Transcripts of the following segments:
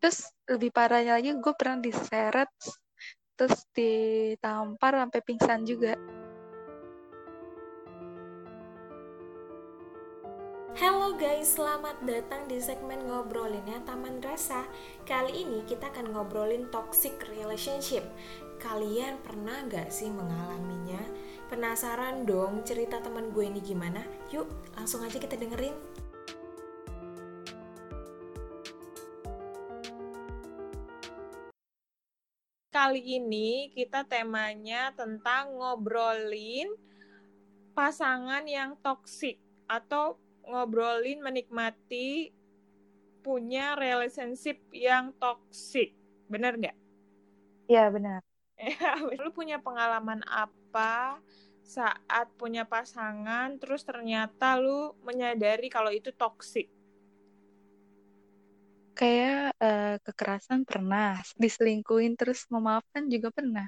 terus lebih parahnya lagi gue pernah diseret terus ditampar sampai pingsan juga Halo guys, selamat datang di segmen ngobrolinnya Taman Rasa. Kali ini kita akan ngobrolin toxic relationship. Kalian pernah gak sih mengalaminya? Penasaran dong cerita teman gue ini gimana? Yuk, langsung aja kita dengerin. Kali ini kita temanya tentang ngobrolin pasangan yang toksik atau ngobrolin menikmati punya relationship yang toksik. Bener nggak? Iya benar. Lu punya pengalaman apa saat punya pasangan terus ternyata lu menyadari kalau itu toksik? Kayak uh, kekerasan pernah, diselingkuhin terus memaafkan juga pernah.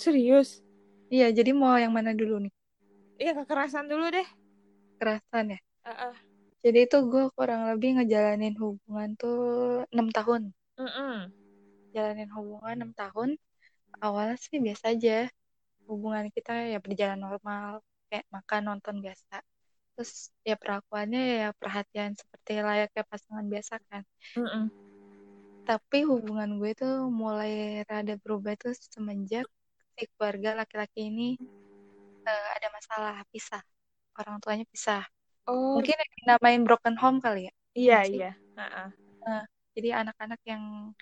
Serius? Iya, jadi mau yang mana dulu nih? Iya, kekerasan dulu deh kekerasan ya uh -uh. jadi itu gue kurang lebih ngejalanin hubungan tuh enam tahun uh -uh. jalanin hubungan enam tahun awalnya sih biasa aja hubungan kita ya berjalan normal kayak makan nonton biasa terus ya perakuannya ya perhatian seperti layaknya pasangan biasa kan uh -uh. tapi hubungan gue tuh mulai rada berubah tuh semenjak si keluarga laki-laki ini uh, ada masalah pisah orang tuanya pisah. Oh. Mungkin yang namain broken home kali ya? Iya, iya. Uh-uh. Nah, jadi anak-anak yang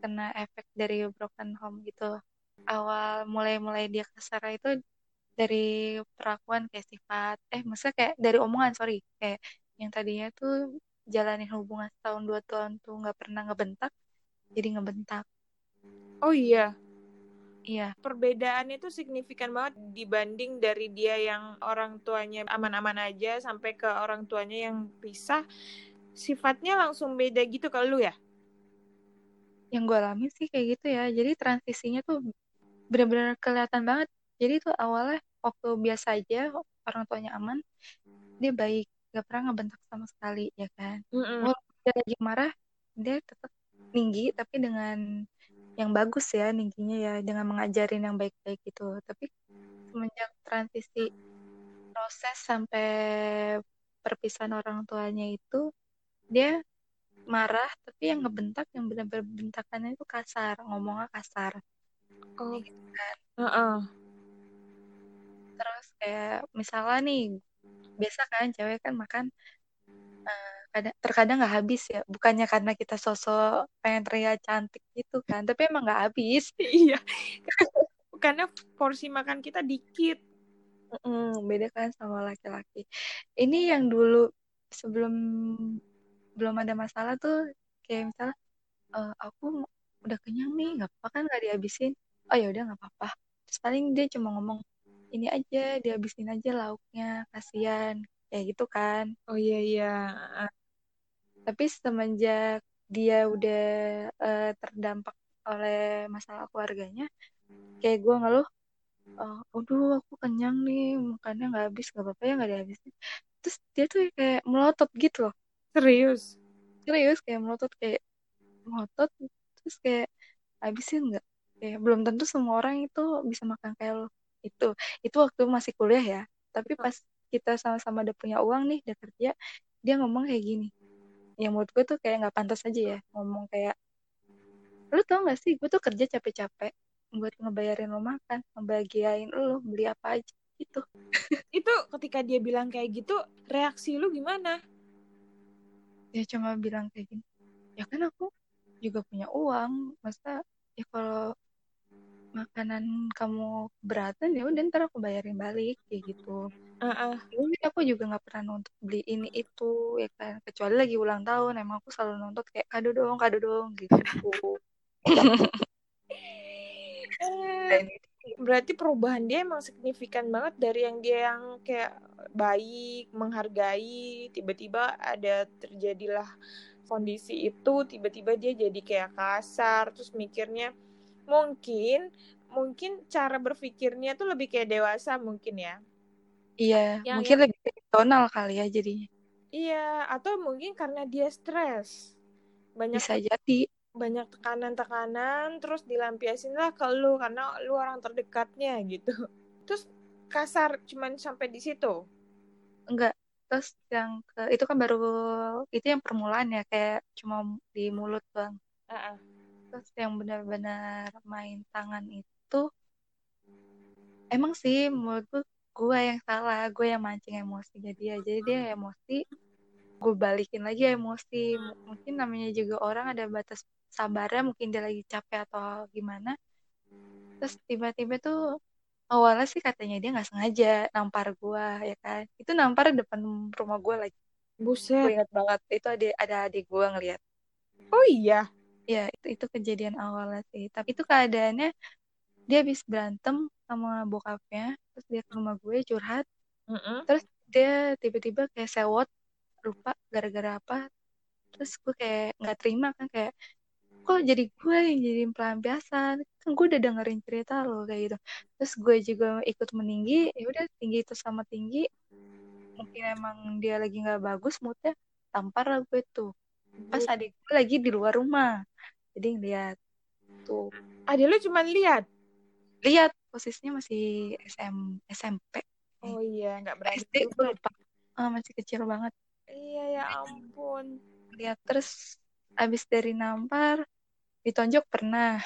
kena efek dari broken home gitu. Awal mulai-mulai dia kasar itu dari perlakuan kayak sifat, eh maksudnya kayak dari omongan, sorry. Kayak yang tadinya tuh jalanin hubungan setahun dua tahun tuh nggak pernah ngebentak, jadi ngebentak. Oh iya, Iya. Perbedaannya itu signifikan banget dibanding dari dia yang orang tuanya aman-aman aja sampai ke orang tuanya yang pisah. Sifatnya langsung beda gitu kalau lu ya? Yang gue alami sih kayak gitu ya. Jadi transisinya tuh benar-benar kelihatan banget. Jadi tuh awalnya waktu biasa aja orang tuanya aman, dia baik, gak pernah ngebentak sama sekali ya kan. Mm -mm. Walaupun dia lagi marah, dia tetap tinggi tapi dengan yang bagus ya tingginya ya dengan mengajarin yang baik-baik gitu. Tapi semenjak transisi proses sampai perpisahan orang tuanya itu dia marah tapi yang ngebentak yang benar-benar bentakannya itu kasar ngomongnya kasar. Oh. Gitu kan. Uh -uh. Kayak misalnya nih biasa kan cewek kan makan uh, kadang terkadang nggak habis ya. Bukannya karena kita sosok pengen terlihat cantik gitu kan tapi emang nggak habis. Iya. Karena porsi makan kita dikit. Mm, beda kan sama laki-laki. Ini yang dulu sebelum belum ada masalah tuh kayak misalnya e, aku udah kenyang nih nggak apa-apa kan nggak dihabisin. Oh ya udah nggak apa-apa. Terus paling dia cuma ngomong ini aja dihabisin aja lauknya kasihan. Kayak gitu kan. Oh iya iya. Tapi semenjak dia udah uh, terdampak oleh masalah keluarganya kayak gue ngeluh oh, aduh aku kenyang nih makannya nggak habis nggak apa-apa ya nggak dihabisin. Terus dia tuh kayak melotot gitu loh. Serius? Serius kayak melotot kayak melotot terus kayak habisin nggak? Kayak belum tentu semua orang itu bisa makan kayak lo itu itu waktu masih kuliah ya. Tapi pas kita sama-sama udah punya uang nih udah kerja dia ngomong kayak gini. Yang menurut gue tuh kayak nggak pantas aja ya ngomong kayak lu tau gak sih gue tuh kerja capek-capek buat ngebayarin lo makan ngebahagiain lo beli apa aja gitu. Itu ketika dia bilang kayak gitu reaksi lu gimana? Ya cuma bilang kayak gini ya kan aku juga punya uang masa ya kalau makanan kamu beratan ya udah ntar aku bayarin balik kayak gitu. Uh -uh. aku juga nggak pernah nuntut beli ini itu ya kan. Kecuali lagi ulang tahun emang aku selalu nuntut kayak kado dong kado dong gitu. Berarti perubahan dia emang signifikan banget dari yang dia yang kayak baik menghargai tiba-tiba ada terjadilah kondisi itu tiba-tiba dia jadi kayak kasar terus mikirnya mungkin mungkin cara berpikirnya tuh lebih kayak dewasa mungkin ya. Iya yang, mungkin lebih tonal kali ya jadinya. Iya atau mungkin karena dia stres. Banyak bisa jadi. banyak tekanan-tekanan terus dilampiasin lah ke lu karena lu orang terdekatnya gitu. Terus kasar cuman sampai di situ? Enggak terus yang ke itu kan baru itu yang permulaan ya kayak cuma di mulut bang uh-uh. Terus yang benar-benar main tangan itu emang sih menurut gue yang salah gue yang mancing emosinya dia. Jadi dia emosi gue balikin lagi emosi. Mungkin namanya juga orang ada batas sabarnya mungkin dia lagi capek atau gimana. Terus tiba-tiba tuh awalnya sih katanya dia nggak sengaja nampar gue ya kan? Itu nampar depan rumah gue lagi. Buset. gue ingat banget itu ada ada adik gue ngeliat. Oh iya ya itu itu kejadian awalnya sih. Tapi itu keadaannya dia habis berantem sama bokapnya terus dia ke rumah gue curhat. Mm -mm. terus dia tiba-tiba kayak sewot lupa gara-gara apa. Terus gue kayak nggak terima kan kayak kok jadi gue yang jadi pelampiasan? Kan gue udah dengerin cerita lo kayak gitu. Terus gue juga ikut meninggi ya udah tinggi itu sama tinggi. Mungkin emang dia lagi nggak bagus moodnya tampar lah gue tuh pas adik gue lagi di luar rumah. Jadi ngeliat tuh. Adik lu cuma lihat lihat posisinya masih SM SMP oh iya nggak berani SD gue lupa. Oh, masih kecil banget. Iya ya ampun. Lihat terus abis dari nampar ditonjok pernah.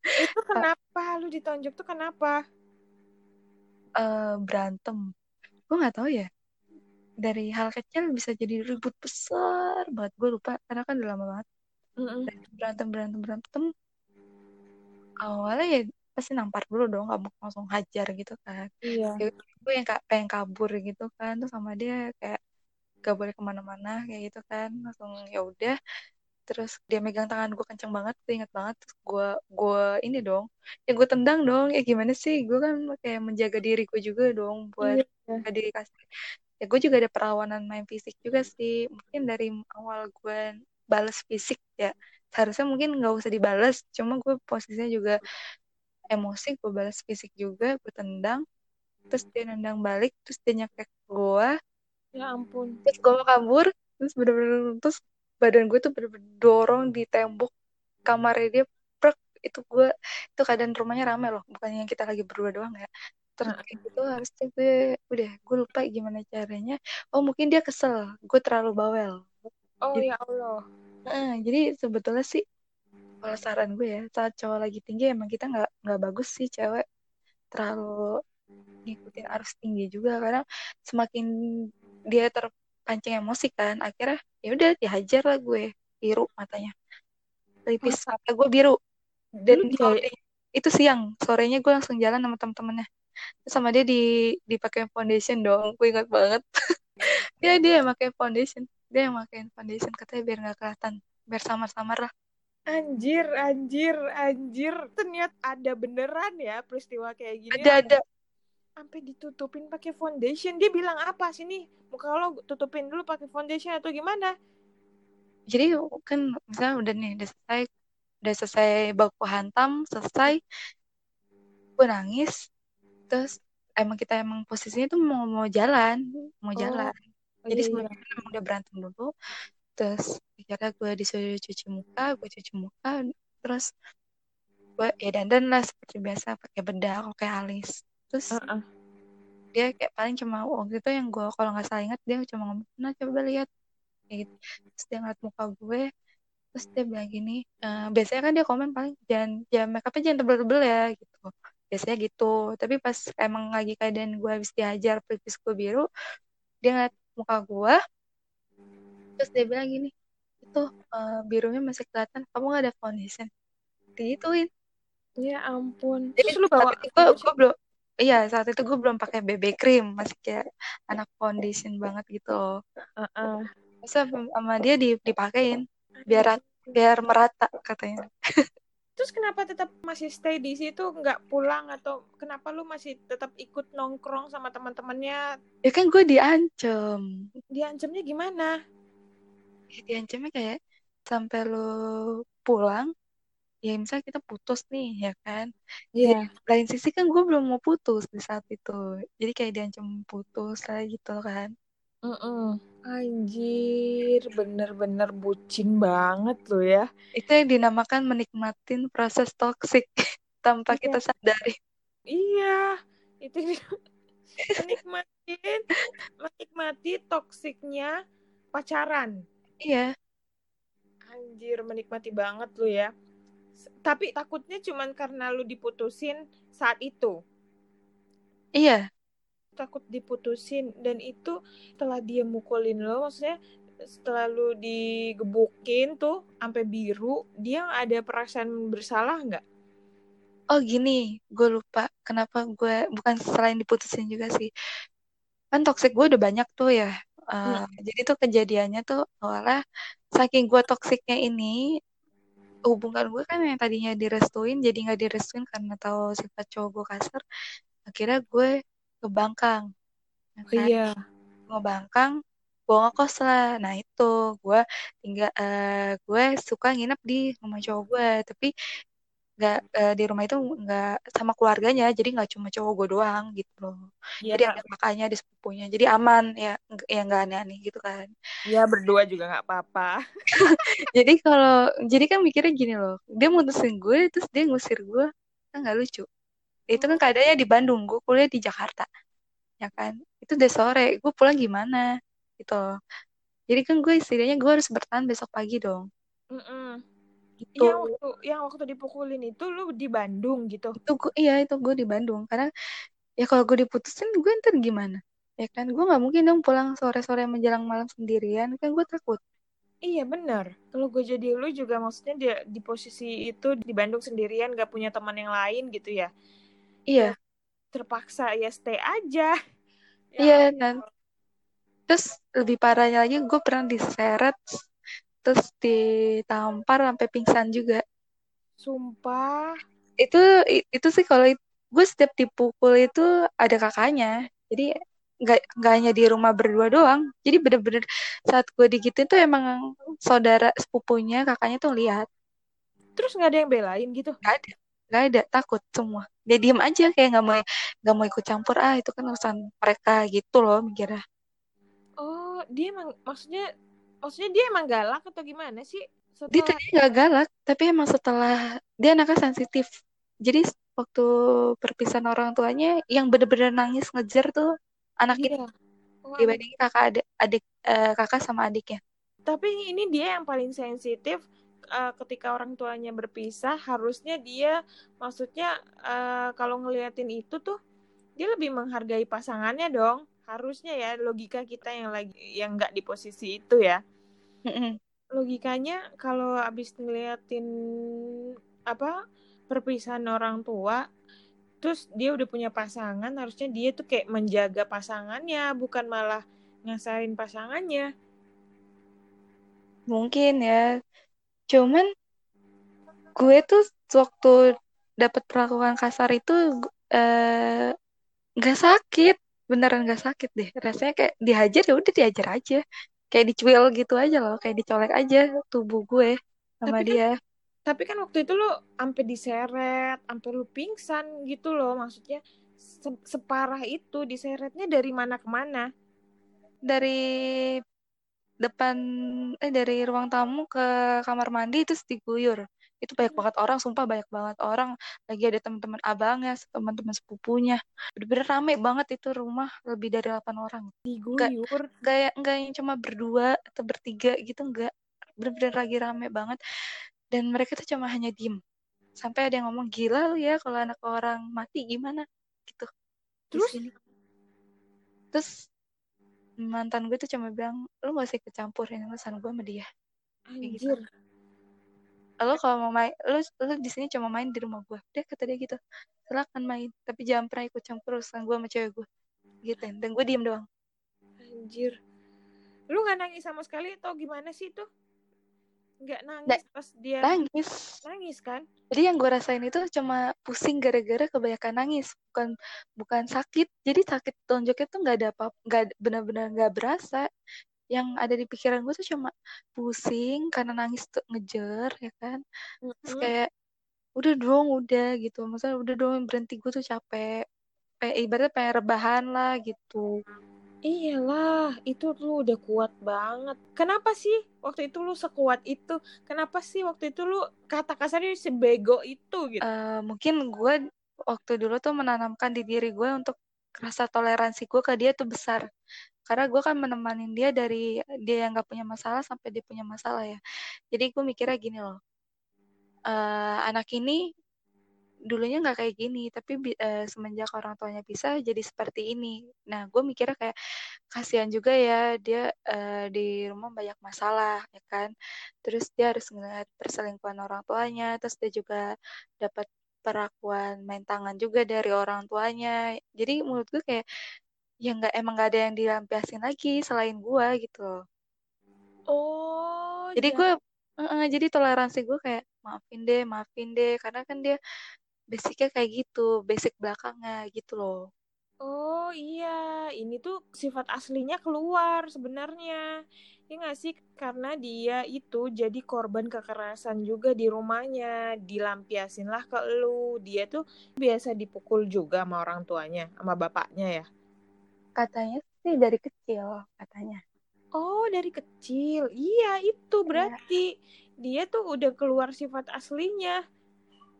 Itu kenapa? Lu ditonjok tuh kenapa? Uh, berantem. Gue nggak tahu ya dari hal kecil bisa jadi ribut besar banget. Gue lupa karena kan udah lama banget. Mm -mm. berantem berantem berantem awalnya ya pasti nampar dulu dong gak mau langsung hajar gitu kan. Iya. Ya, gue yang kayak pengen kabur gitu kan. Terus sama dia kayak gak boleh ke mana-mana kayak gitu kan. Langsung ya udah. Terus dia megang tangan gue kenceng banget gue inget banget. Terus gue gue ini dong. Ya gue tendang dong. Ya gimana sih? Gue kan kayak menjaga diri gue juga dong buat iya. diri kasih ya gue juga ada perawanan main fisik juga sih. Mungkin dari awal gue balas fisik ya seharusnya mungkin nggak usah dibalas cuma gue posisinya juga emosi gue balas fisik juga gue tendang terus dia nendang balik terus dia nyekek gue ya ampun. Terus gue mau kabur terus bener-bener terus badan gue tuh bener-bener dorong di tembok. Kamarnya dia prek itu gue itu keadaan rumahnya rame loh. Bukan yang kita lagi berdua doang ya terus kayak gitu harusnya gue udah gue lupa gimana caranya. Oh mungkin dia kesel gue terlalu bawel. Oh jadi, ya Allah. Uh, jadi sebetulnya sih kalau saran gue ya saat cowok lagi tinggi emang kita nggak nggak bagus sih cewek. Terlalu ngikutin arus tinggi juga karena semakin dia terpancing emosi kan akhirnya ya udah dihajar lah gue biru matanya. Pelipis mata gue biru. Dan sore, itu siang sorenya gue langsung jalan sama temen-temennya sama dia di dipakai foundation dong gue ingat banget ya dia yang pakai foundation dia yang pakai foundation katanya biar nggak kelihatan biar samar-samar lah Anjir, anjir, anjir. Ternyata ada beneran ya peristiwa kayak gini. Ada, ada. Sampai ditutupin pakai foundation. Dia bilang apa sih nih? Muka lo tutupin dulu pakai foundation atau gimana? Jadi kan misalnya udah nih, udah selesai, udah selesai baku hantam, selesai, gue nangis, terus emang kita emang posisinya tuh mau mau jalan, mau Oh, jalan. oh Jadi iya, iya. sebelumnya emang udah berantem dulu, terus akhirnya gue disuruh cuci muka, gue cuci muka, terus gue ya dandan lah seperti biasa pakai bedak, pakai alis. Terus Uh-uh. dia kayak paling cuma waktu itu yang gue kalau nggak salah ingat dia cuma ngomong, nah coba lihat, kayak gitu. Terus dia ngeliat muka gue, terus dia bilang gini, "Eh, biasanya kan dia komen paling jangan jangan make upnya jangan tebel-tebel ya gitu. Biasanya gitu. Tapi pas emang lagi keadaan gue habis dihajar pelipis gue biru, dia ngeliat muka gue, terus dia bilang gini, itu eh, birunya masih kelihatan, kamu gak ada foundation. Digituin. Ya ampun. Jadi lu bawa gue, gue belum, iya saat itu gue belum pakai BB cream, masih kayak anak foundation banget gitu loh. Uh-uh. Terus sama dia dipakein biar biar merata katanya. Terus kenapa tetap masih stay di situ nggak pulang atau kenapa lu masih tetap ikut nongkrong sama teman-temannya? Ya kan gue diancem. Diancamnya gimana? Ya, diancamnya kayak sampai lu pulang, ya misalnya kita putus nih ya kan. Iya. Di lain sisi kan gue belum mau putus di saat itu. Jadi kayak diancam putus lah gitu kan. Mm-mm. Anjir, bener-bener bucin banget loh ya. Itu yang dinamakan menikmatin proses toksik tanpa Iya. kita sadari. Iya, itu menikmatin, menikmati toksiknya pacaran. Iya, Anjir, menikmati banget lu ya. Tapi takutnya cuman karena lu diputusin saat itu. iya, Takut diputusin dan itu setelah dia mukulin lo, maksudnya setelah lu digebukin tuh sampai biru, dia ada perasaan bersalah nggak? Oh gini, gue lupa kenapa gue bukan selain diputusin juga sih. Kan toxic gue udah banyak tuh ya. Uh, Jadi tuh kejadiannya tuh awalnya saking gue toksiknya ini hubungan gue kan yang tadinya direstuin jadi nggak direstuin karena tahu sifat cowok gue kasar. Akhirnya gue ke Bangkang, ya kan? Iya. Bangkang, gue ngekos lah. Nah itu. Gue tinggal, uh, gue suka nginep di rumah cowok gue, tapi nggak uh, di rumah itu nggak sama keluarganya. Jadi nggak cuma cowok gue doang gitu loh. Iya. jadi ada kakaknya ada sepupunya. Jadi aman. Ya nggak- ya nggak aneh-aneh gitu kan. Ya berdua juga nggak apa-apa. jadi kalau jadi kan mikirnya gini loh. Dia mutusin gue terus dia ngusir gue kan nggak lucu itu kan keadaannya di Bandung gue kuliah di Jakarta. Ya kan? Itu udah sore gue pulang gimana? Gitu jadi kan gue istilahnya gue harus bertahan besok pagi dong. Mm-mm. gitu. Yang waktu yang waktu dipukulin itu lu di Bandung gitu. itu gue iya itu gue di Bandung. Karena ya kalau gue diputusin gue ntar gimana? Ya kan? Gue nggak mungkin dong pulang sore-sore menjelang malam sendirian kan gue takut. Iya benar. Kalau gue jadi lu juga maksudnya dia di posisi itu di Bandung sendirian gak punya teman yang lain gitu ya. Iya. Terpaksa ya stay aja. Ya. Iya kan terus lebih parahnya lagi gue pernah diseret terus ditampar sampai pingsan juga. Sumpah. itu itu sih kalau gue setiap dipukul itu ada kakaknya. Jadi nggak nggak hanya di rumah berdua doang. Jadi bener-bener saat gue digituin tuh emang saudara sepupunya kakaknya tuh lihat Terus nggak ada yang belain gitu. nggak ada. Nggak ada. Takut semua dia diem aja kayak nggak mau nggak mau ikut campur ah itu kan urusan mereka gitu loh mikirnya Oh, dia emang maksudnya maksudnya dia emang galak atau gimana sih? dia Setelah tadi nggak galak tapi emang setelah dia anaknya sensitif jadi waktu perpisahan orang tuanya yang bener-bener nangis ngejar tuh anak ini iya. Oh, anak- dibanding kakak adik adik eh, kakak sama adiknya Tapi ini dia yang paling sensitif eh, ketika orang tuanya berpisah, harusnya dia maksudnya eh, kalau ngeliatin itu tuh dia lebih menghargai pasangannya dong. Harusnya ya logika kita yang lagi yang nggak di posisi itu ya. Logikanya kalau abis ngeliatin apa perpisahan orang tua, terus dia udah punya pasangan, harusnya dia tuh kayak menjaga pasangannya, bukan malah ngasarin pasangannya. mungkin ya cuman gue tuh waktu dapat perlakuan kasar itu eh, nggak sakit. Beneran nggak sakit deh. Rasanya kayak dihajar ya udah dihajar aja. Kayak dicuil gitu aja loh. Kayak dicolek aja tubuh gue sama Tapi kan dia. Tapi kan waktu itu lo sampai diseret, sampai lu pingsan gitu loh. Maksudnya se- separah itu diseretnya dari mana ke mana? dari depan eh dari ruang tamu ke kamar mandi terus diguyur. Itu banyak banget orang sumpah banyak banget orang. Lagi ada teman-teman abangnya teman-teman sepupunya. Bener-bener rame banget itu rumah lebih dari 8 orang. Diguyur. nggak ya- nggak yang cuma berdua atau bertiga gitu nggak. Bener-bener lagi rame banget. Dan mereka tuh cuma hanya diem. Sampai ada yang ngomong gila lu ya kalau anak orang mati gimana? Gitu. Terus? terus mantan gue tuh cuma bilang lu gak usah ikut campur ini urusan gue sama dia gitu. Anjir. lo kalau mau main lu lu di sini cuma main di rumah gue deh kata dia gitu silakan main tapi jangan pernah ikut campur urusan gue sama cewek gue gitu dan gue diem doang Anjir. Lu nggak nangis sama sekali atau gimana sih tuh? Nggak nangis pas dia nangis. nangis kan? jadi yang gue rasain itu cuma pusing gara-gara kebanyakan nangis bukan bukan sakit. Jadi sakit tonjoknya tuh nggak ada apa nggak benar-benar nggak berasa. Yang ada di pikiran gue tuh cuma pusing karena nangis tuh ngejer ya kan? Terus Mm-mm. kayak udah dong udah gitu. Maksudnya udah dong berhenti gue tuh capek. Kayak ibaratnya pengen rebahan lah gitu Iyalah, itu lu udah kuat banget. Kenapa sih waktu itu lu sekuat itu? Kenapa sih waktu itu lu kata kasarnya sebego itu gitu? Uh, mungkin gue waktu dulu tuh menanamkan di diri gue untuk rasa toleransi gue ke dia tuh besar. Karena gue kan menemanin dia dari dia yang gak punya masalah sampai dia punya masalah ya. Jadi gue mikirnya gini loh. Uh, anak ini dulunya nggak kayak gini tapi uh, semenjak orang tuanya bisa jadi seperti ini. Nah gue mikirnya kayak kasihan juga ya dia uh, di rumah banyak masalah ya kan? Terus dia harus ngeliat perselingkuhan orang tuanya terus dia juga dapat perlakuan main tangan juga dari orang tuanya. Jadi menurut gue kayak ya nggak emang nggak ada yang dilampiasin lagi selain gue gitu loh. Oh jadi ya. gue uh, jadi toleransi gue kayak maafin deh maafin deh. Karena kan dia basicnya kayak gitu basic belakangnya gitu loh. Oh iya. Ini tuh sifat aslinya keluar sebenarnya. Ya nggak sih? Karena dia itu jadi korban kekerasan juga di rumahnya. Dilampiasin lah ke lu. Dia tuh biasa dipukul juga sama orang tuanya sama bapaknya ya? Katanya sih dari kecil katanya. Oh dari kecil. Iya itu iya. berarti ya. dia tuh udah keluar sifat aslinya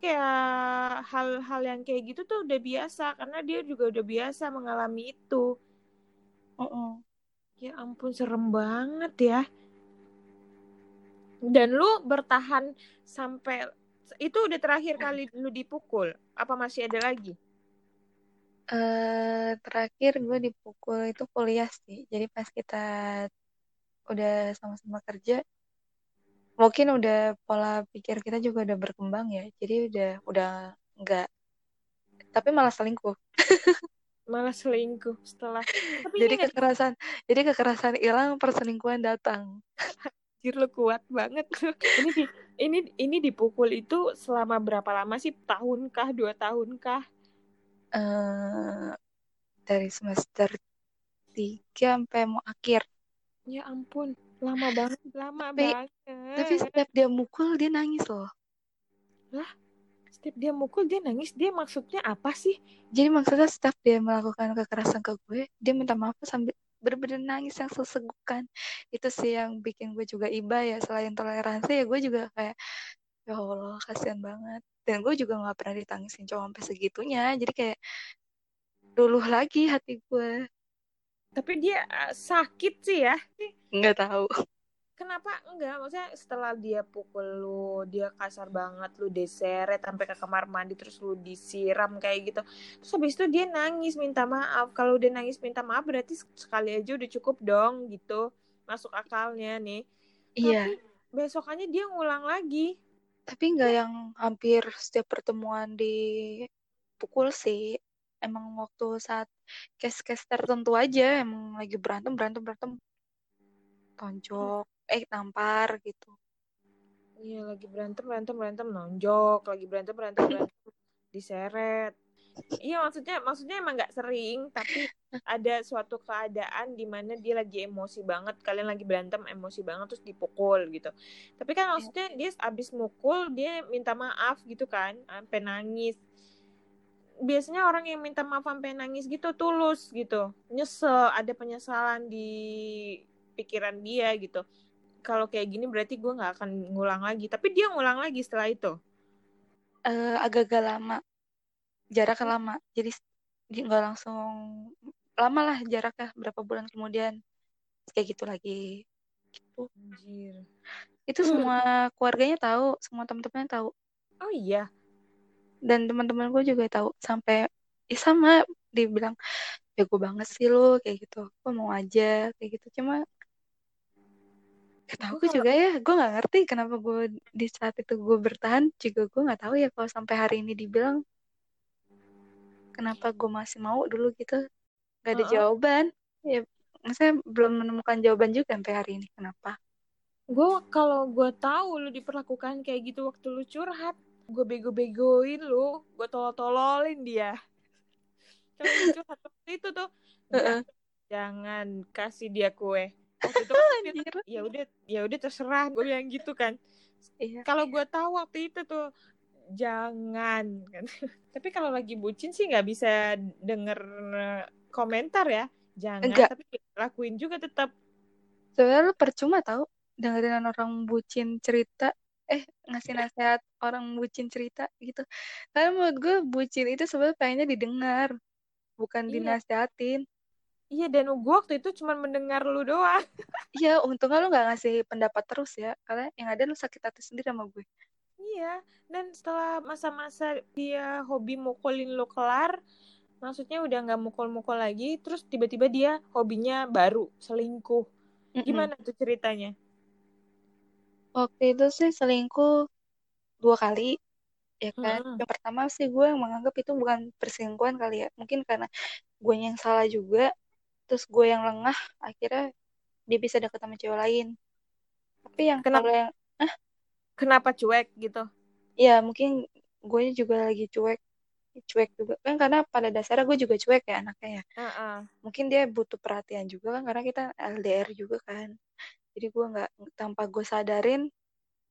kayak hal-hal yang kayak gitu tuh udah biasa karena dia juga udah biasa mengalami itu. Oh, oh. Ya ampun serem banget ya. Dan lu bertahan sampai itu udah terakhir kali lu dipukul. Apa masih ada lagi? Uh, terakhir gue dipukul itu kuliah sih. Jadi pas kita udah sama-sama kerja, mungkin udah pola pikir kita juga udah berkembang ya. Jadi udah udah enggak tapi malah selingkuh. Malah selingkuh setelah. Tapi jadi kekerasan jadi kekerasan hilang perselingkuhan datang. Anjir lo kuat banget. Ini di, ini ini dipukul itu selama berapa lama sih? Tahunkah dua tahunkah? Uh, dari semester tiga sampai mau akhir. Ya ampun lama banget lama tapi, banget. tapi setiap dia mukul dia nangis loh. Lah setiap dia mukul dia nangis. Dia maksudnya apa sih? Jadi maksudnya setiap dia melakukan kekerasan ke gue dia minta maaf sambil bener-bener nangis yang sesegukan. Itu sih yang bikin gue juga iba ya. Selain toleransi ya gue juga kayak ya Allah kasihan banget. Dan gue juga nggak pernah ditangisin cowok sampai segitunya. Jadi kayak dulu lagi hati gue tapi dia uh, sakit sih ya. Nggak tahu. Kenapa? Enggak maksudnya setelah dia pukul lu dia kasar banget lu deseret sampai ke kamar mandi terus lu disiram kayak gitu. Terus habis itu dia nangis minta maaf. Kalau udah nangis minta maaf berarti sekali aja udah cukup dong gitu. Masuk akalnya nih. Iya. Tapi besokannya dia ngulang lagi. Tapi enggak yang hampir setiap pertemuan dipukul sih emang waktu saat case-case tertentu aja emang lagi berantem berantem berantem. Tonjok eh tampar gitu. Iya lagi berantem berantem berantem nonjok lagi berantem berantem berantem diseret. Iya maksudnya maksudnya emang nggak sering tapi ada suatu keadaan di mana dia lagi emosi banget kalian lagi berantem emosi banget terus dipukul gitu. Tapi kan maksudnya dia abis mukul dia minta maaf gitu kan sampai nangis biasanya orang yang minta maaf sampai nangis gitu tulus gitu. Nyesel ada penyesalan di pikiran dia gitu. Kalau kayak gini berarti gue nggak akan ngulang lagi. Tapi dia ngulang lagi setelah itu. Uh, agak-agak lama. Jaraknya lama. Jadi nggak langsung lama lah jaraknya berapa bulan kemudian. Kayak gitu lagi. Gitu. Anjir. itu semua keluarganya tahu semua teman-temannya tahu. Oh iya dan teman-teman gue juga tahu sampai ya sama dibilang ya gue banget sih lo kayak gitu. Gue mau aja kayak gitu. Cuma tahu gue juga ya gue nggak ngerti kenapa gue di saat itu gue bertahan juga gue nggak tahu ya kalau sampai hari ini dibilang kenapa gue masih mau dulu gitu. Gak ada uh -uh. jawaban. Ya maksudnya belum menemukan jawaban juga sampai hari ini kenapa? Gue kalau gue tahu lu diperlakukan kayak gitu waktu lu curhat gue bego-begoin lu gue tolol-tololin dia. Kalau lucu satu itu tuh uh-uh. jangan kasih dia kue. Waktu itu ya udah ya udah terserah gue yang gitu kan. Iya, kalau gue tahu waktu itu tuh jangan kan. Tapi kalau lagi bucin sih nggak bisa denger komentar ya. Jangan Enggak. tapi lakuin juga tetap. Sebenarnya lu percuma tau dengerin orang bucin cerita eh ngasih nasihat orang bucin cerita gitu. Karena menurut gue bucin itu sebenarnya pengennya didengar bukan Iya. dinasehatin iya dan gue waktu itu cuma mendengar lu doang. Iya untungnya lu nggak ngasih pendapat terus ya karena yang ada lu sakit hati sendiri sama gue. Iya dan setelah masa-masa dia hobi mukulin lu kelar maksudnya udah nggak mukul-mukul lagi terus tiba-tiba dia hobinya baru selingkuh. Gimana tuh ceritanya waktu itu sih selingkuh dua kali ya kan? Mm-mm. yang pertama sih gue yang menganggap itu bukan perselingkuhan kali ya. Mungkin karena gue yang salah juga terus gue yang lengah akhirnya dia bisa deket sama cewek lain. Tapi yang Kenapa? yang kenapa cuek gitu? Ya mungkin gue juga lagi cuek cuek juga. Kan karena pada dasarnya gue juga cuek ya anaknya ya. Heeh. mungkin dia butuh perhatian juga kan karena kita LDR juga kan jadi gue nggak tanpa gue sadarin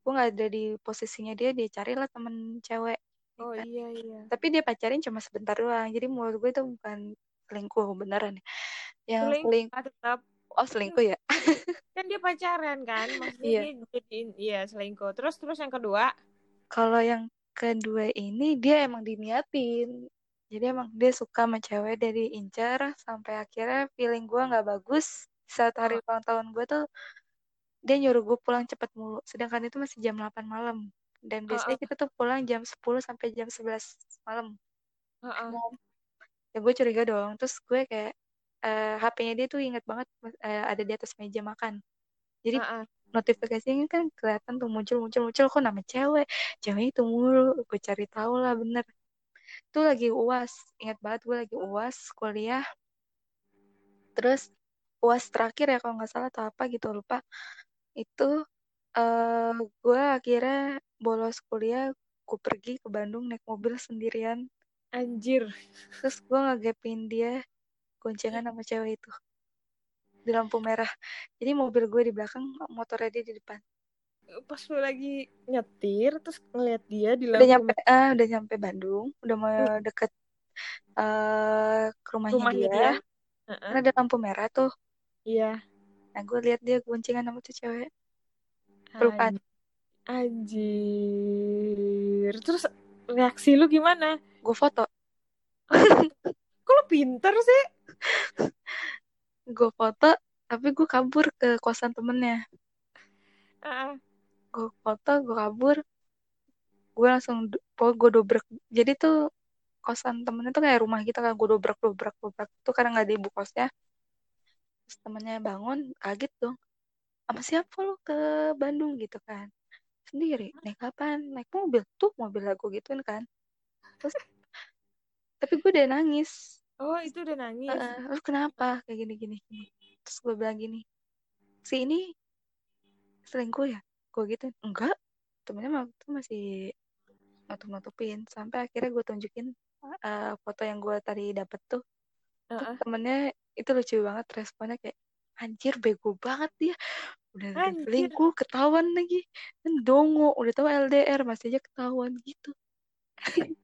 gue nggak ada di posisinya dia dia carilah temen cewek ya oh kan? iya iya. Tapi dia pacarin cuma sebentar doang. Jadi menurut gue itu bukan selingkuh beneran ya. Yang selingkuh selingkuh ah, tetap. Oh selingkuh ya? Kan dia pacaran kan? Maksudnya Iya. dia jadiin iya selingkuh. Terus terus yang kedua? Kalau yang kedua ini dia emang diniatin. Jadi emang dia suka sama cewek dari incer sampai akhirnya feeling gue nggak bagus. Saat hari ulang tahun gue tuh dia nyuruh gue pulang cepet mulu. Sedangkan itu masih jam 8 malam. Dan biasanya kita tuh pulang jam 10 sampai jam 11 malam. Heeh. ya gue curiga dong. Terus gue kayak eh, HP-nya dia tuh inget banget eh, ada di atas meja makan. Jadi Heeh. notifikasinya kan kelihatan tuh muncul muncul muncul kok nama cewek? Cewek itu mulu. Gue cari tahu lah bener. Itu lagi uas ingat banget gue lagi uas kuliah. Terus uas terakhir ya kalau nggak salah atau apa gitu lupa itu eh gue akhirnya bolos kuliah gue pergi ke Bandung naik mobil sendirian. Anjir. Terus gue ngegapin dia goncengan sama cewek itu di lampu merah. Jadi mobil gue di belakang motornya dia di depan. Pas lu lagi nyetir terus ngeliat dia di udah lampu nyampe ah udah nyampe Bandung udah mau deket eh ke rumahnya, rumahnya dia, dia? Heeh. kan ada lampu merah tuh. Iya nah gue lihat dia goncengan sama tuh cewek. Pelukan. Anj- anjir. Terus reaksi lu gimana? Gue foto. Kok lu pinter sih? Gue foto tapi gue kabur ke kosan temennya. Heeh. gue foto gue kabur. Gue langsung pokoknya gue dobrak. Jadi tuh kosan temennya tuh kayak rumah gitu kan. Gue dobrak dobrak dobrak. Tuh karena nggak ada ibu kosnya terus temennya bangun kaget dong sama siapa lo ke Bandung? Gitu kan. Sendiri. Naik kapan? Naik mobil. Tuh mobil aku gituin kan. Terus tapi gue udah nangis. Oh itu udah nangis? Heeh, lu kenapa? Kayak gini gini terus gue bilang gini si ini selingkuh ya? Gue gitu enggak. Temennya mah tuh masih nutup nutupin sampai akhirnya gue tunjukin eh, foto yang gue tadi dapet tuh Heeh. temennya itu lucu banget responnya kayak anjir bego banget dia. Udah Anjir. selingkuh ketahuan lagi. Kan dongo udah tahu LDR masih aja ketahuan gitu.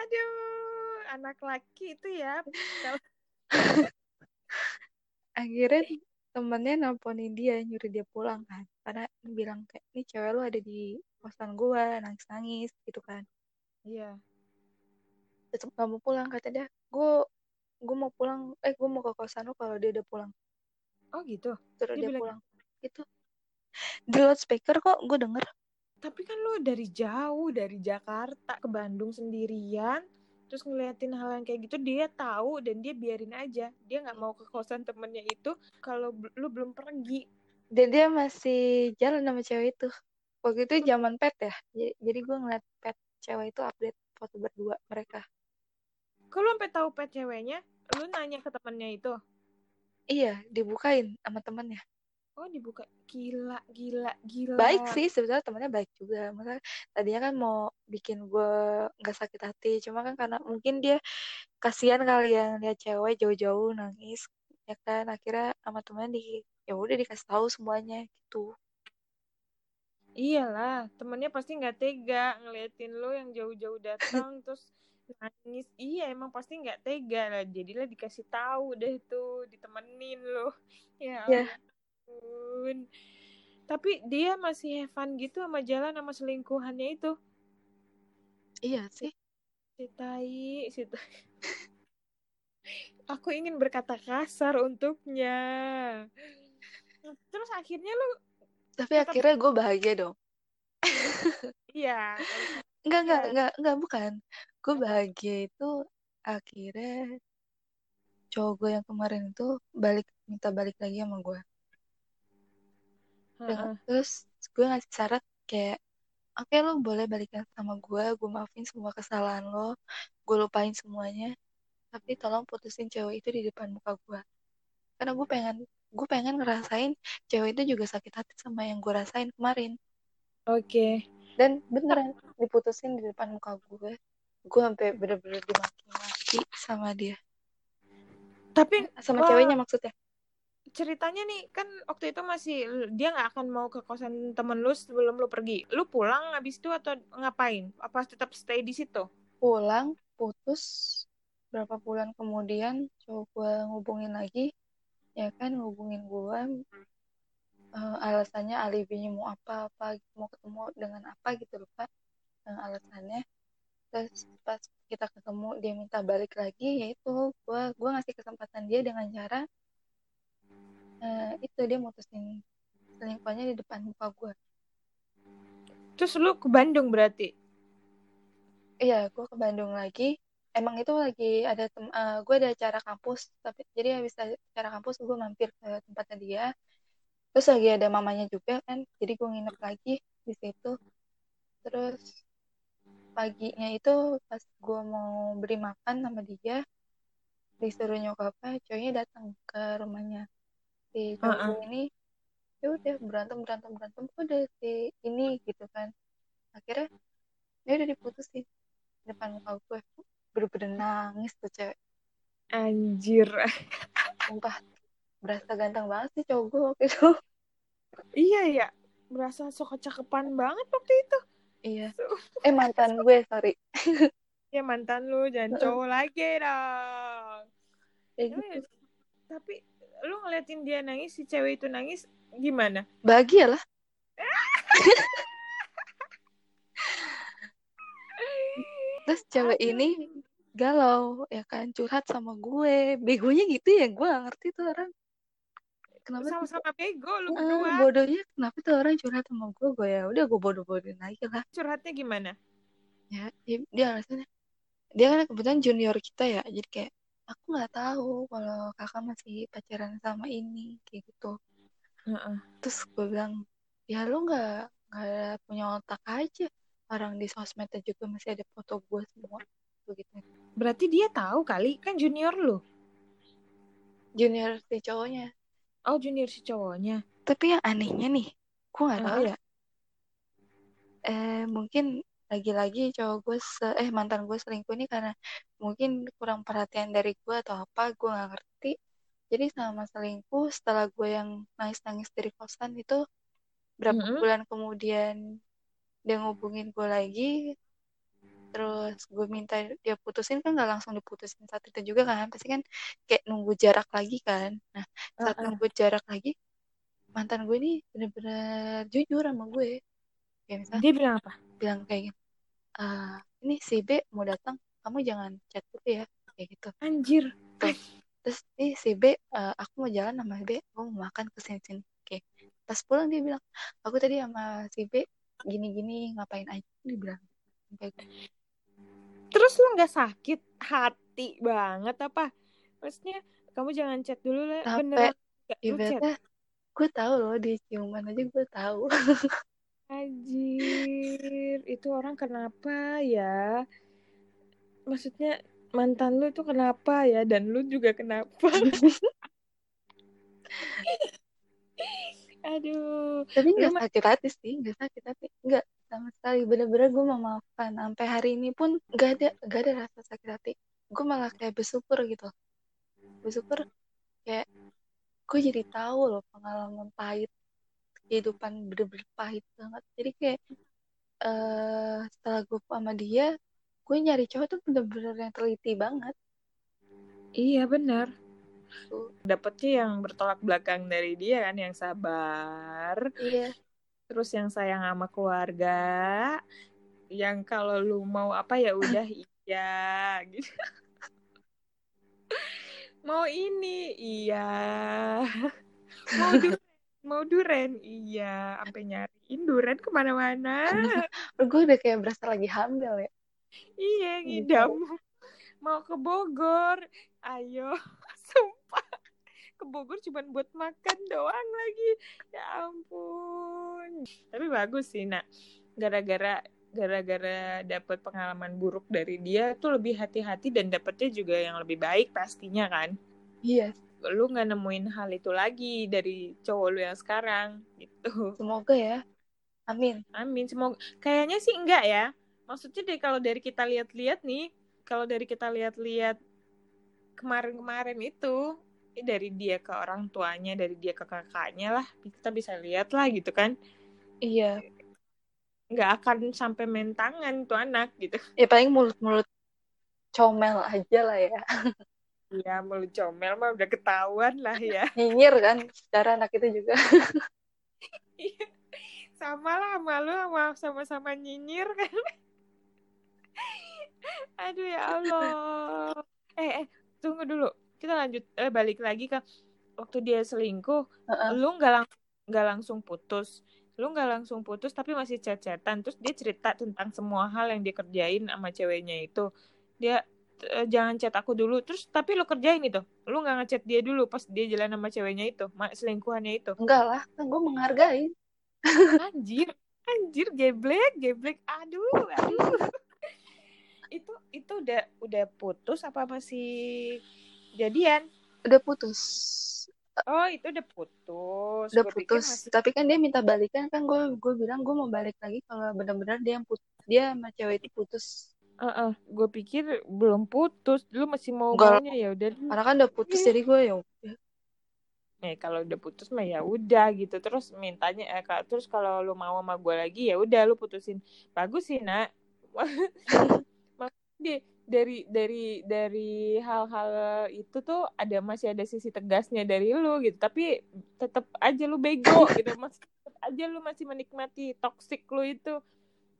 Aduh anak laki itu ya akhirnya temennya nelponin dia nyuruh dia pulang kan. Karena bilang kayak ini cewek lu ada di kosan gua nangis nangis gitu kan. Iya. Tetep gak mau pulang kata dia. Gue gue mau pulang. Eh gue mau ke kosan lu kalau dia udah pulang. Oh gitu? Suruh Dia dia, bilang pulang. Itu. Di loudspeaker kok gue denger. Tapi kan lu dari jauh dari Jakarta ke Bandung sendirian terus ngeliatin hal yang kayak gitu dia tahu dan dia biarin aja. Dia nggak mau ke kosan temennya itu kalau lu belum pergi. Dan dia masih jalan sama cewek itu. Waktu itu zaman pet ya. Jadi, jadi gue ngeliat pet cewek itu update foto berdua mereka kalau sampai tahu pet ceweknya lu nanya ke temennya itu? Iya dibukain sama temennya. Oh dibuka. Gila gila gila. Baik sih sebetulnya temennya baik juga. Maksudnya tadinya kan mau bikin gue nggak sakit hati. Cuma kan karena mungkin dia kasihan kali ya lihat cewek jauh-jauh nangis ya kan? Akhirnya sama temennya di ya udah dikasih tahu semuanya gitu. Iyalah temennya pasti nggak tega ngeliatin lu yang jauh-jauh datang terus nangis iya emang pasti nggak tega lah jadilah dikasih tahu deh tuh ditemenin loh ya Ya. ampun tapi dia masih have fun gitu sama jalan sama selingkuhannya itu Iya sih. si tai si tai. aku ingin berkata kasar untuknya terus akhirnya lu Tapi Tetap- akhirnya gue bahagia dong. iya Enggak, enggak, enggak, enggak, bukan. Gue bahagia itu akhirnya cowok gue yang kemarin itu balik minta balik lagi sama gue. Heeh. Terus gue ngasih syarat kayak, oke lo boleh balikan sama gue, gue maafin semua kesalahan lo, gue lupain semuanya, tapi tolong putusin cewek itu di depan muka gue. Karena gue pengen, gue pengen ngerasain cewek itu juga sakit hati sama yang gue rasain kemarin. oke Dan beneran diputusin di depan muka gue. Gue sampai bener-bener dimaki-maki sama dia. tapi Sama Wah. ceweknya maksudnya. ceritanya nih kan waktu itu masih dia nggak akan mau ke kosan temen lu sebelum lu pergi lu pulang habis itu atau ngapain apa tetap stay di situ Pulang, putus, berapa bulan kemudian gue ngubungin lagi. Ya kan, ngubungin gue. eh, alasannya alibinya mau apa-apa, mau ketemu dengan apa gitu lupa. eh, alasannya. Terus pas kita ketemu dia minta balik lagi, yaitu gue gue ngasih kesempatan dia dengan cara eh, itu dia mutusin selingkuhannya di depan muka gue. terus lu ke Bandung berarti Iya, gue ke Bandung lagi. Emang itu lagi ada tem gue ada acara kampus, tapi jadi habis acara kampus gue mampir ke tempatnya dia. Terus lagi ada mamanya juga kan, jadi gue nginep lagi di situ. Terus paginya itu pas gue mau beri makan sama dia, disuruh nyokapnya, cowoknya datang ke rumahnya si cowok Heeh. gue ini. Ya udah berantem berantem berantem, udah si ini gitu kan. Akhirnya dia udah diputusin depan muka gue bener-bener nangis tuh cewek anjir sumpah berasa ganteng banget sih cowok gue waktu itu iya ya berasa sok kecakepan banget waktu itu iya. Eh mantan gue sorry. Ya mantan lu jangan cowok lagi dong. Tapi- gitu. tapi lu ngeliatin dia nangis si cewek itu nangis gimana? Bahagia lah. Terus cewek ini galau ya kan? Curhat sama gue. Begonya gitu ya gue gak ngerti tuh orang kenapa sama-sama bego lu berdua. bodohnya kenapa tuh orang curhat sama gue gue ya udah gue bodoh-bodohin aja lah. Curhatnya gimana? Ya dia, dia alasannya dia kan kebetulan junior kita ya jadi kayak aku nggak tahu kalau kakak masih pacaran sama ini kayak gitu. Heeh. terus gue bilang ya lu nggak nggak punya otak aja. Orang di sosmednya juga masih ada foto gue semua begitu. Berarti dia tahu kali kan junior lu? Junior si cowoknya oh junior si cowoknya. Tapi yang anehnya nih gue nggak tahu ya. Eh mungkin lagi-lagi cowok gue se- eh mantan gue selingkuh ini karena mungkin kurang perhatian dari gue atau apa gue nggak ngerti. Jadi sama selingkuh setelah gue yang nangis-nangis dari kosan itu berapa Mm-mm. bulan kemudian dia ngubungin gue lagi terus gue minta dia putusin kan nggak langsung diputusin saat itu juga kan. Pasti kan kayak nunggu jarak lagi kan. Nah saat Heeh. nunggu jarak lagi mantan gue ini bener-bener jujur sama gue. Kayak misalnya dia bilang apa? bilang kayak gini "Ah, ini si B mau datang kamu jangan chat dulu ya kayak gitu. Anjir. Terus nih si B "Eh, aku mau jalan sama B aku mau makan ke sini sini oke pas pulang dia bilang aku tadi sama si B gini gini ngapain aja? Dia bilang kayak gitu. Terus lu nggak sakit hati banget apa? Maksudnya kamu jangan chat dulu lah Sampai beneran. Ibaratnya gue tahu loh di ciuman aja gue tahu. Anjir itu orang kenapa ya? Maksudnya mantan lu tuh kenapa ya? Dan lu juga kenapa? Aduh tapi nggak ma- sakit hati sih nggak sakit hati. Nggak sama sekali. Bener-bener gue memaafkan. Sampai hari ini pun nggak ada nggak ada rasa sakit hati. Gue malah kayak bersyukur gitu. Bersyukur kayak gue jadi tahu loh pengalaman pahit. Kehidupan bener-bener pahit banget. Jadi kayak eh setelah gue sama dia gue nyari cowok tuh bener-bener yang teliti banget. Iya benar. tuh Dapetnya yang bertolak belakang dari dia kan, yang sabar, iya terus yang sayang sama keluarga, yang kalau lu mau apa ya udah iya gitu. mau ini iya, mau duren, mau duren iya, sampai nyariin duren ke mana-mana. gue udah kayak berasa lagi hamil ya Iya Gitu. ngidam, mau ke Bogor, ayo, sumpah. Ke Bogor cuma buat makan doang lagi. Ya ampun. Tapi bagus sih, nak. Gara-gara gara-gara dapet pengalaman buruk dari dia tuh lebih hati-hati dan dapetnya juga yang lebih baik pastinya kan. iya Lu nggak nemuin hal itu lagi dari cowok lu yang sekarang gitu. semoga ya amin Amin. Semoga kayaknya sih enggak ya. Maksudnya deh kalau dari kita lihat-lihat nih, kalau dari kita lihat-lihat kemarin-kemarin itu dari dia ke orang tuanya, dari dia ke kakaknya lah, kita bisa lihat lah gitu kan. iya Nggak akan sampai main tangan tuh anak gitu. ya paling mulut-mulut comel aja lah ya Iya, mulut comel mah udah ketahuan lah ya. nyinyir kan secara anak itu juga sama lah sama lu sama sama-sama nyinyir kan. Aduh ya Allah. Eh, eh, tunggu dulu. Kita lanjut eh balik lagi ke waktu dia selingkuh, Heeh. lu nggak lang nggak langsung putus. Lu nggak langsung putus tapi masih chat-chatan. Terus dia cerita tentang semua hal yang dia kerjain sama ceweknya itu. Dia "Eh, jangan chat aku dulu. Terus tapi lu kerjain itu. Lu nggak ngechat dia dulu pas dia jalan sama ceweknya itu, selingkuhannya itu. enggak lah kan gue menghargai Anjir, anjir geblek, geblek. Aduh, aduh. itu itu udah udah putus apa masih jadian? udah putus Oh, itu udah putus. udah Gua putus masih tapi kan dia minta balikan kan gue gue bilang gue mau balik lagi kalau benar-benar dia yang putus dia sama cewek itu putus Heeh, gue pikir belum putus. Lu masih mau maunya ya udah. karena kan udah putus Iya. jadi gue ya. Eh, kalau udah putus mah ya udah gitu. Terus mintanya eh, ka- terus kalau lu mau sama gue lagi ya udah lu putusin. Bagus sih, Nak. Maksudnya dari dari dari hal-hal itu tuh ada masih ada sisi tegasnya dari lu gitu. Tapi tetap aja lu bego gitu. Mas tetap aja lu masih menikmati toxic lu itu.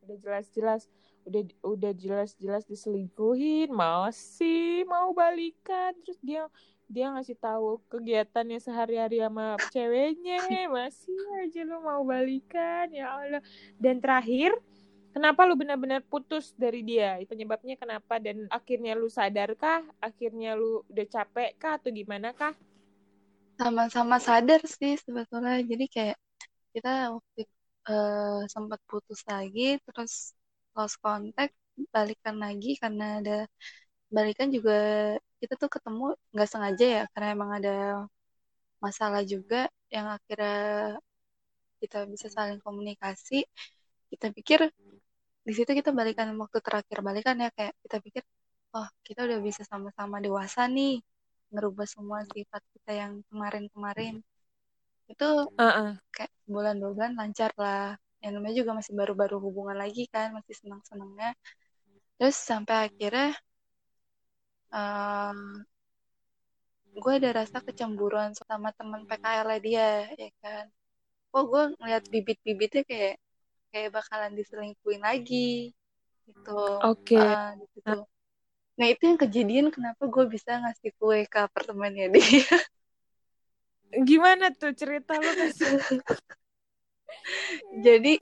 Udah jelas-jelas udah udah jelas-jelas diselingkuhin masih mau balikan terus dia dia ngasih tahu kegiatannya sehari-hari sama ceweknya masih aja lu mau balikan ya Allah dan terakhir kenapa lu benar-benar putus dari dia? Penyebabnya kenapa? Dan akhirnya lu sadarkah? Akhirnya lu udah capek kah atau gimana kah sama-sama sadar sih sebetulnya. Jadi kayak kita waktu eh, sempat putus lagi terus lost contact balikan lagi karena ada balikan juga kita tuh ketemu nggak sengaja ya karena emang ada masalah juga yang akhirnya kita bisa saling komunikasi kita pikir di situ kita balikan waktu terakhir balikan ya kayak kita pikir oh kita udah bisa sama-sama dewasa nih ngerubah semua sifat kita yang kemarin-kemarin. Itu Heeh. kayak bulan dua bulan lancar lah yang namanya juga masih baru-baru hubungan lagi kan masih senang-senangnya. Terus sampai akhirnya gue ada rasa kecemburuan sama teman PKL dia ya kan. Kok gue ngeliat bibit-bibitnya kayak kayak bakalan diselingkuhin lagi gitu. Oke. Ah, gitu. Nah itu yang kejadian kenapa gue bisa ngasih kue ke apartemennya dia. Gimana tuh cerita lu kasih jadi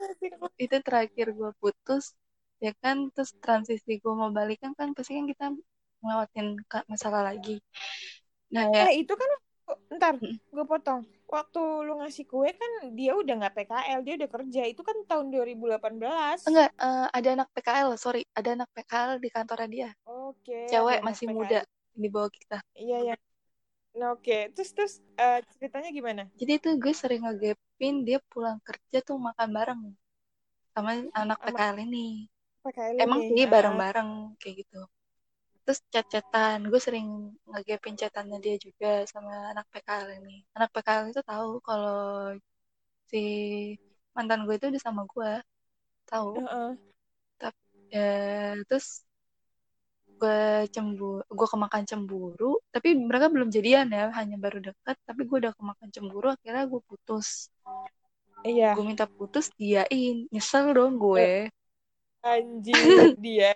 itu terakhir gue putus ya kan terus transisi gue mau balikan kan pasti kan kita ngelewatin ka- masalah lagi. Nah ya eh itu kan ntar Mm. gue potong waktu lu ngasih kue kan dia udah nggak PKL dia udah kerja. Itu kan tahun 2018 enggak eh, ada anak PKL sorry. Ada anak PKL di kantornya dia. Oke cewek ada anak masih PKL. muda di bawah kita. Iya ya nah, oke. Terus terus eh, ceritanya gimana? Jadi itu gue sering ngegepin dia pulang kerja tuh makan bareng sama anak Sama- PKL ini. PKL emang ini sih Ah, bareng-bareng kayak gitu terus chat-chatan. Gue sering ngegepin chatannya dia juga sama anak PKL ini. Anak PKL itu tahu kalau si mantan gue itu udah sama gue tahu. Heeh. ya terus gue cemburu gue kemakan cemburu tapi mereka belum jadian ya hanya baru dekat tapi gue udah kemakan cemburu akhirnya gue putus. Iya. Gue minta putus diain. Nyesel dong gue anjir dia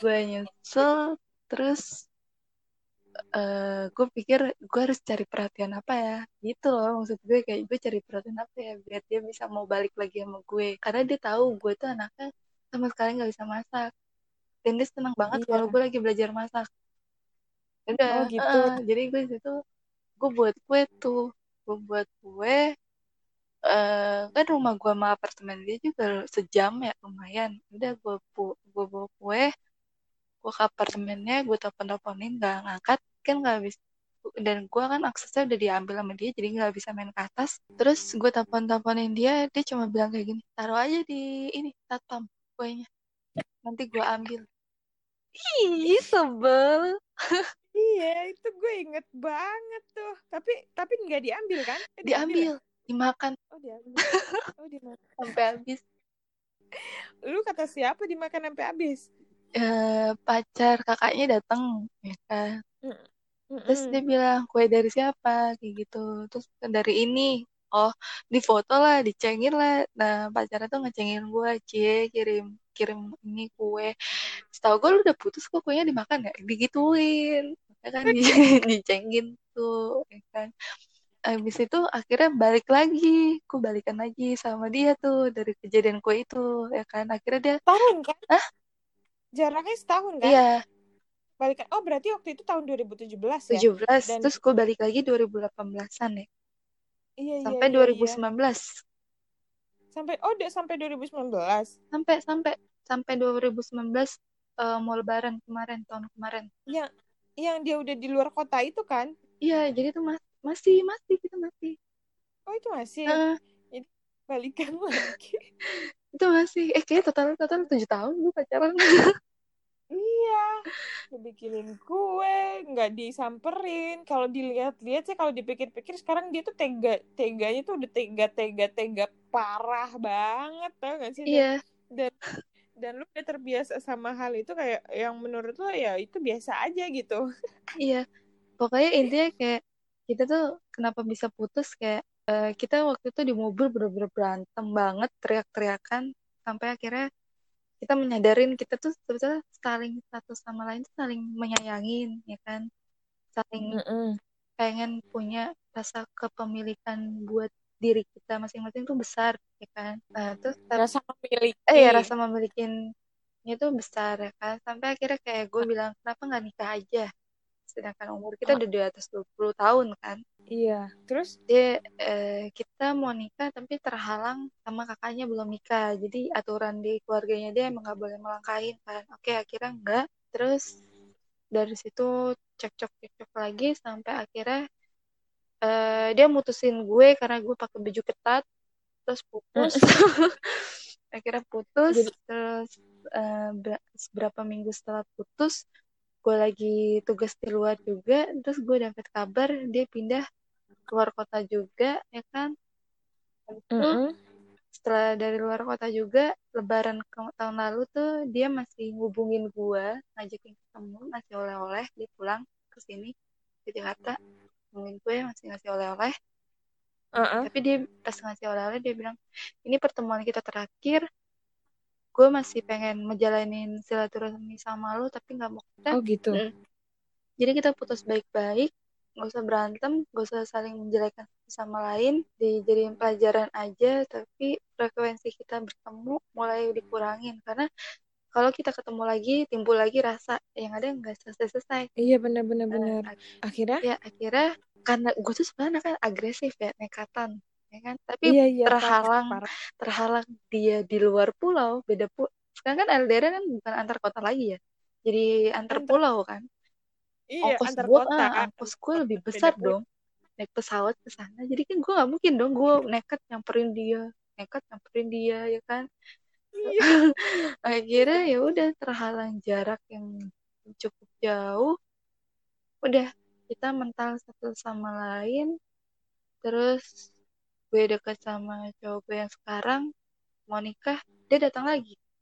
gue nyesel terus eh gue pikir gue harus cari perhatian apa ya? Gitu loh maksud gue kayak gue cari perhatian apa ya biar dia bisa mau balik lagi sama gue. Karena dia tahu gue tuh anaknya sama sekali nggak bisa masak. Dan dia senang banget Iya. kalau gue lagi belajar masak. Ya udah Oh, gitu. eh, jadi gue situ gue buat kue tuh. Gue buat kue eh kan rumah gue sama apartemen dia juga sejam ya lumayan. Udah gue bu gue bawa kue gue ke apartemennya gue telepon teleponin nggak ngangkat kan nggak bisa dan gue kan aksesnya udah diambil sama dia jadi nggak bisa main ke atas. Terus gue telepon teleponin dia dia cuma bilang kayak gini taruh aja di ini satpam kuenya. Nanti gue ambil. Ih sebel. Iya itu gue inget banget tuh. Tapi tapi nggak diambil kan? Eh, diambil dimakan. Oh diambil oh dimakan sampai habis. Lu kata siapa dimakan sampai habis? Eh pacar kakaknya datang ya kan? Terus Mm-mm. dia bilang kue dari siapa? Kayak gitu. Terus dari ini oh di foto lah dicengin lah. Nah pacarnya tuh ngecengin gue cie kirim kirim ini kue. Setahu gue lu udah putus kok kuenya dimakan ya digituin. Ya kan di, dicengin tuh ya kan Abis itu akhirnya balik lagi, aku balikan lagi sama dia tuh dari kejadian kue itu, ya kan? Akhirnya dia, tahun kan? Hah? jaraknya setahun kan? Iya, balikan oh berarti waktu itu tahun 2017 ya? 17, Dan- terus gue balik lagi 2018-an ya, iya iya sampai iya, 2019. iya. sampai oh udah sampai 2019 sampai sampai sampai 2019 eh, mau lebaran kemarin tahun kemarin. Yang yang dia udah di luar kota itu kan? Iya jadi tuh mas masih masih kita masih. Oh itu masih? Eh, balikan lagi. Itu masih. Eh kayak total total tujuh tahun gue pacaran. Iya. Dibikinin kue nggak disamperin. Kalau dilihat-lihat sih kalau dipikir-pikir sekarang dia tuh tega teganya tuh udah tega tega tega parah banget. Tau gak sih? Iya. dan dan lu udah terbiasa sama hal itu kayak yang menurut lo ya itu biasa aja gitu. Iya. Pokoknya intinya kayak kita tuh kenapa bisa putus kayak eh, kita waktu itu di mobil bener-bener berantem banget teriak-teriakan sampai akhirnya kita menyadarin kita tuh sebetulnya saling satu sama lain tuh saling menyayangin ya kan? Saling pengen punya rasa kepemilikan buat diri kita masing-masing tuh besar ya kan? Nah, terus rasa memiliki. Eh ya rasa memilikinya itu besar ya kan? Sampai akhirnya kayak gue bilang kenapa nggak nikah aja sedangkan umur kita udah di atas 20 tahun kan. Iya terus? Dia eh, kita mau nikah tapi terhalang sama kakaknya belum nikah. Jadi aturan di keluarganya dia emang nggak boleh melangkahin kan. Oke akhirnya enggak. Terus dari situ cekcok cekcok lagi sampai akhirnya eh, dia mutusin gue karena gue pakai baju ketat terus putus. Akhirnya putus Jadi- terus eh, ber- beberapa minggu setelah putus gue lagi tugas di luar juga terus gue dapat kabar dia pindah keluar kota juga ya kan? Itu setelah dari luar kota juga lebaran ke tahun lalu tuh dia masih ngubungin gue ngajakin ketemu ngasih oleh-oleh dia pulang ke sini ke Jakarta. Ngomongin gue masih ngasih oleh-oleh. Tapi dia pas ngasih oleh-oleh dia bilang ini pertemuan kita terakhir gue masih pengen ngejalanin silaturahmi sama lo tapi nggak mau kita. Oh gitu. Mm. jadi kita putus baik-baik nggak usah berantem nggak usah saling menjelekkan satu sama lain dijadiin pelajaran aja tapi frekuensi kita bertemu mulai dikurangin. Karena kalau kita ketemu lagi timbul lagi rasa yang ada nggak selesai-selesai. Iya benar benar benar. ak- akhirnya? ya akhirnya karena gue tuh sebenarnya kan agresif ya nekatan ya kan? Tapi iya iya terhalang parah, parah. terhalang dia di luar pulau beda pulau sekarang kan LDR kan bukan antar kota lagi ya? Jadi antar Antar- pulau kan? Iya ongkos antar gue kota ongkos gue lebih besar dong. Naik pesawat ke sana. Jadi kan gue nggak mungkin dong gue nekat nyamperin dia. Nekat nyamperin dia ya kan? Iya. Akhirnya ya udah terhalang jarak yang cukup jauh. Udah kita mental satu sama lain. Terus gue deket sama cowok gue yang sekarang mau nikah dia datang lagi